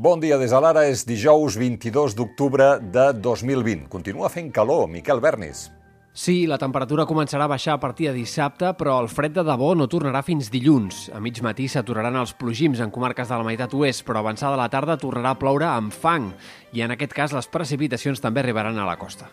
Bon dia des de l'ara, és dijous 22 d'octubre de 2020. Continua fent calor, Miquel Bernis. Sí, la temperatura començarà a baixar a partir de dissabte, però el fred de debò no tornarà fins dilluns. A mig matí s'aturaran els plogims en comarques de la meitat oest, però avançada la tarda tornarà a ploure amb fang, i en aquest cas les precipitacions també arribaran a la costa.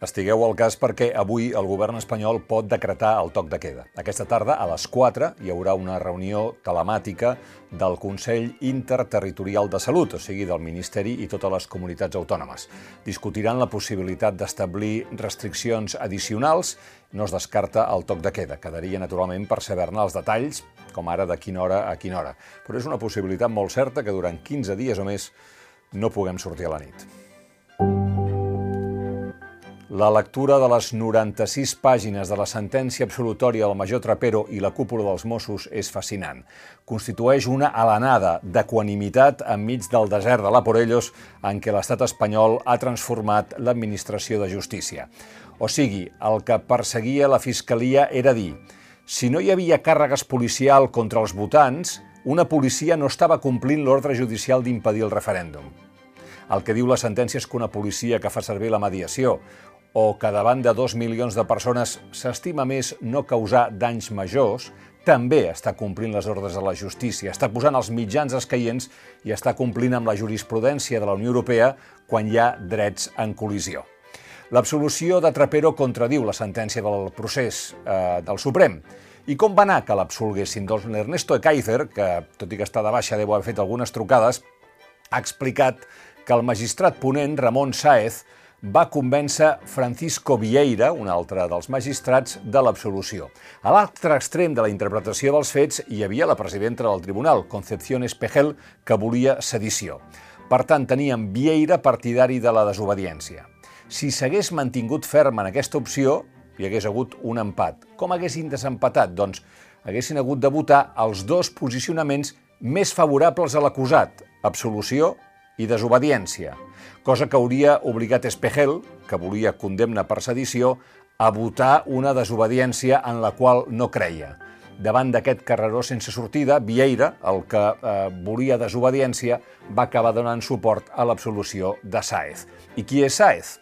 Estigueu al cas perquè avui el govern espanyol pot decretar el toc de queda. Aquesta tarda, a les 4, hi haurà una reunió telemàtica del Consell Interterritorial de Salut, o sigui, del Ministeri i totes les comunitats autònomes. Discutiran la possibilitat d'establir restriccions addicionals. No es descarta el toc de queda. Quedaria, naturalment, per saber-ne els detalls, com ara de quina hora a quina hora. Però és una possibilitat molt certa que durant 15 dies o més no puguem sortir a la nit. La lectura de les 96 pàgines de la sentència absolutòria del major Trapero i la cúpula dels Mossos és fascinant. Constitueix una alenada d'equanimitat enmig del desert de la Porellos en què l'estat espanyol ha transformat l'administració de justícia. O sigui, el que perseguia la Fiscalia era dir si no hi havia càrregues policial contra els votants, una policia no estava complint l'ordre judicial d'impedir el referèndum. El que diu la sentència és que una policia que fa servir la mediació o que davant de dos milions de persones s'estima més no causar danys majors, també està complint les ordres de la justícia, està posant els mitjans escaients i està complint amb la jurisprudència de la Unió Europea quan hi ha drets en col·lisió. L'absolució de Trapero contradiu la sentència del procés eh, del Suprem. I com va anar que l'absolguessin? Doncs l'Ernesto Ekaizer, que tot i que està de baixa deu haver fet algunes trucades, ha explicat que el magistrat ponent Ramon Sáez va convèncer Francisco Vieira, un altre dels magistrats, de l'absolució. A l'altre extrem de la interpretació dels fets hi havia la presidenta del tribunal, Concepción Espejel, que volia sedició. Per tant, teníem Vieira partidari de la desobediència. Si s'hagués mantingut ferm en aquesta opció, hi hagués hagut un empat. Com haguessin desempatat? Doncs haguessin hagut de votar els dos posicionaments més favorables a l'acusat, absolució i desobediència, cosa que hauria obligat Espejel, que volia condemna per sedició, a votar una desobediència en la qual no creia. Davant d'aquest carreró sense sortida, Vieira, el que eh, volia desobediència, va acabar donant suport a l'absolució de Sáez. I qui és Sáez?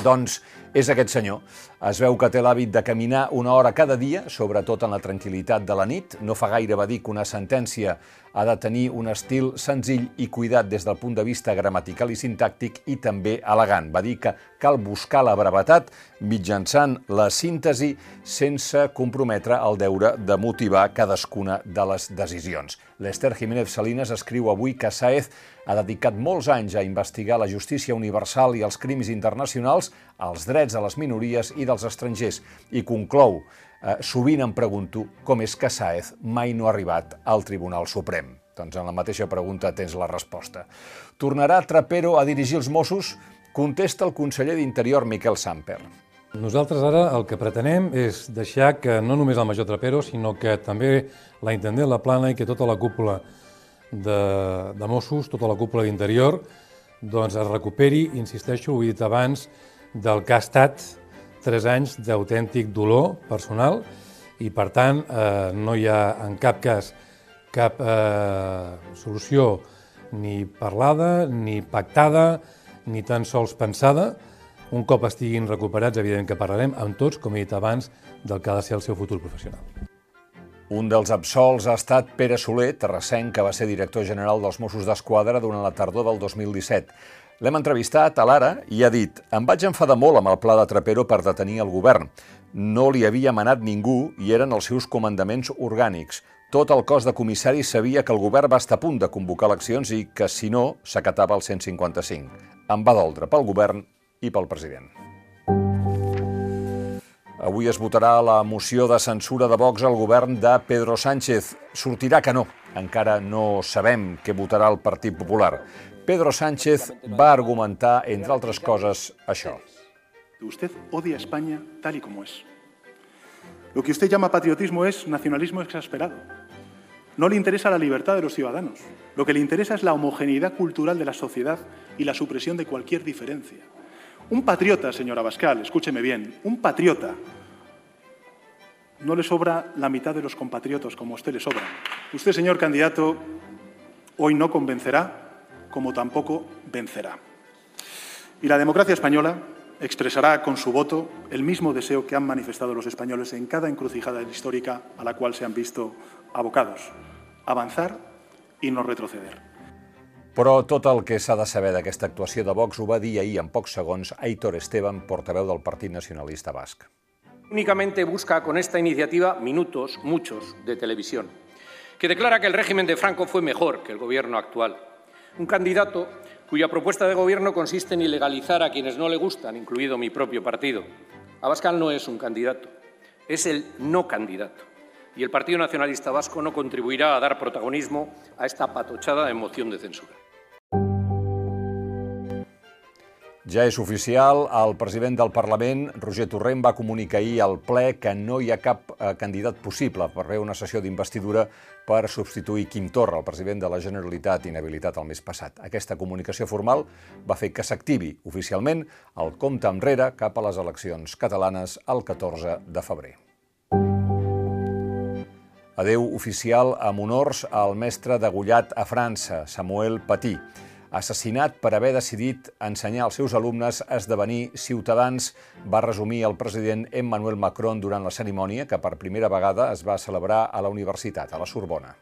Doncs és aquest senyor. Es veu que té l'hàbit de caminar una hora cada dia, sobretot en la tranquil·litat de la nit. No fa gaire va dir que una sentència ha de tenir un estil senzill i cuidat des del punt de vista gramatical i sintàctic i també elegant. Va dir que cal buscar la brevetat mitjançant la síntesi sense comprometre el deure de motivar cadascuna de les decisions. L'Ester Jiménez Salinas escriu avui que Saez ha dedicat molts anys a investigar la justícia universal i els crims internacionals, els drets de les minories i dels estrangers, i conclou eh, sovint em pregunto com és que Saez mai no ha arribat al Tribunal Suprem. Doncs en la mateixa pregunta tens la resposta. Tornarà Trapero a dirigir els Mossos? Contesta el conseller d'Interior Miquel Samper. Nosaltres ara el que pretenem és deixar que no només el major Trapero, sinó que també la intendent La Plana i que tota la cúpula de, de Mossos, tota la cúpula d'interior, doncs es recuperi, insisteixo, ho he dit abans, del que ha estat tres anys d'autèntic dolor personal i, per tant, eh, no hi ha en cap cas cap eh, solució ni parlada, ni pactada, ni tan sols pensada. Un cop estiguin recuperats, evident que parlarem amb tots, com he dit abans, del que ha de ser el seu futur professional. Un dels absolts ha estat Pere Soler, terrassenc, que va ser director general dels Mossos d'Esquadra durant la tardor del 2017. L'hem entrevistat a l'Ara i ha dit «Em vaig enfadar molt amb el pla de Trapero per detenir el govern. No li havia manat ningú i eren els seus comandaments orgànics. Tot el cos de comissaris sabia que el govern va estar a punt de convocar eleccions i que, si no, s'acatava el 155. Em va doldre pel govern i pel president. Avui es votarà la moció de censura de Vox al govern de Pedro Sánchez. Sortirà que no. Encara no sabem què votarà el Partit Popular. Pedro Sánchez va argumentar, entre altres coses, això. Usted odia España tal y como es. Lo que usted llama patriotismo es nacionalismo exasperado. No le interesa la libertad de los ciudadanos. Lo que le interesa es la homogeneidad cultural de la sociedad y la supresión de cualquier diferencia. Un patriota, señora Bascal, escúcheme bien, un patriota no le sobra la mitad de los compatriotas como a usted le sobran. Usted, señor candidato, hoy no convencerá, como tampoco vencerá. Y la democracia española expresará con su voto el mismo deseo que han manifestado los españoles en cada encrucijada histórica a la cual se han visto abocados, avanzar i no retroceder. Però tot el que s'ha de saber d'aquesta actuació de Vox ho va dir ahir en pocs segons Aitor Esteban, portaveu del Partit Nacionalista Basc. Únicamente busca con esta iniciativa minutos, muchos, de televisión, que declara que el régimen de Franco fue mejor que el gobierno actual. Un candidato cuya propuesta de gobierno consiste en ilegalizar a quienes no le gustan, incluido mi propio partido. Abascal no es un candidato, es el no candidato. Y el Partido Nacionalista Vasco no contribuirá a dar protagonismo a esta patochada moción de censura. Ja és oficial, el president del Parlament, Roger Torrent, va comunicar ahir al ple que no hi ha cap eh, candidat possible per fer una sessió d'investidura per substituir Quim Torra, el president de la Generalitat inhabilitat el mes passat. Aquesta comunicació formal va fer que s'activi oficialment el compte enrere cap a les eleccions catalanes el 14 de febrer. Adeu oficial amb honors al mestre degullat a França, Samuel Paty assassinat per haver decidit ensenyar als seus alumnes a esdevenir ciutadans, va resumir el president Emmanuel Macron durant la cerimònia que per primera vegada es va celebrar a la universitat, a la Sorbona.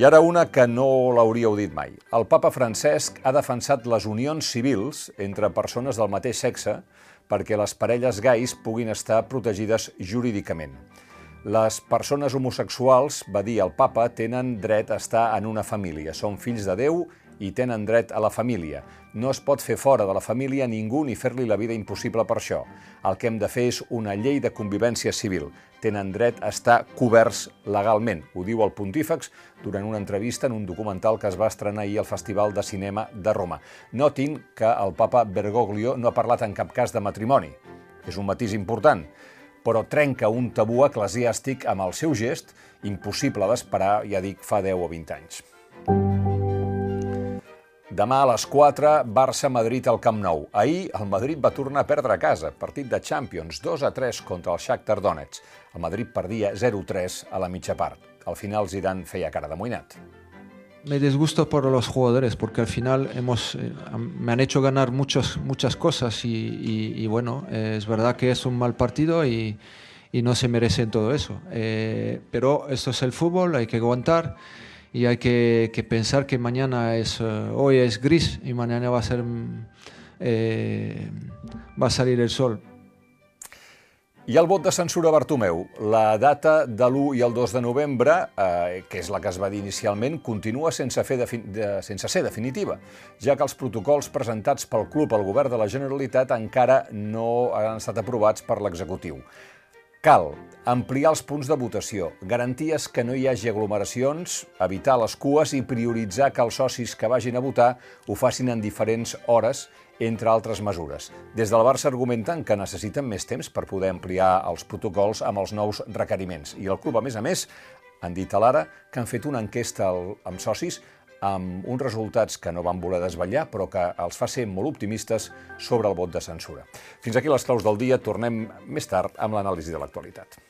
I ara una que no l'hauríeu dit mai. El papa Francesc ha defensat les unions civils entre persones del mateix sexe perquè les parelles gais puguin estar protegides jurídicament. Les persones homosexuals, va dir el papa, tenen dret a estar en una família. Són fills de Déu i tenen dret a la família. No es pot fer fora de la família ningú ni fer-li la vida impossible per això. El que hem de fer és una llei de convivència civil. Tenen dret a estar coberts legalment. Ho diu el pontífex durant una entrevista en un documental que es va estrenar ahir al Festival de Cinema de Roma. Notin que el papa Bergoglio no ha parlat en cap cas de matrimoni. És un matís important però trenca un tabú eclesiàstic amb el seu gest, impossible d'esperar, ja dic, fa 10 o 20 anys. Demà a les 4, Barça-Madrid al Camp Nou. Ahir el Madrid va tornar a perdre a casa, partit de Champions, 2 a 3 contra el Shakhtar Donetsk. El Madrid perdia 0-3 a la mitja part. Al final Zidane feia cara de moïnat. Me disgusto por los jugadores porque al final hemos eh, me han hecho ganar muchas muchas cosas y, bueno eh, es verdad que es un mal partido y, no se merecen todo eso. Eh, pero esto es el fútbol hay que aguantar y hay que, pensar que mañana es hoy es gris y mañana va a ser eh, va a salir el sol I el vot de censura Bartomeu. La data de l'1 i el 2 de novembre, eh, que és la que es va dir inicialment, continua sense, fer de, sense ser definitiva, ja que els protocols presentats pel club al govern de la Generalitat encara no han estat aprovats per l'executiu. Cal ampliar els punts de votació, garanties que no hi hagi aglomeracions, evitar les cues i prioritzar que els socis que vagin a votar ho facin en diferents hores entre altres mesures. Des de la Barça argumenten que necessiten més temps per poder ampliar els protocols amb els nous requeriments. I el club, a més a més, han dit a l'Ara que han fet una enquesta amb socis amb uns resultats que no van voler desvetllar, però que els fa ser molt optimistes sobre el vot de censura. Fins aquí les claus del dia. Tornem més tard amb l'anàlisi de l'actualitat.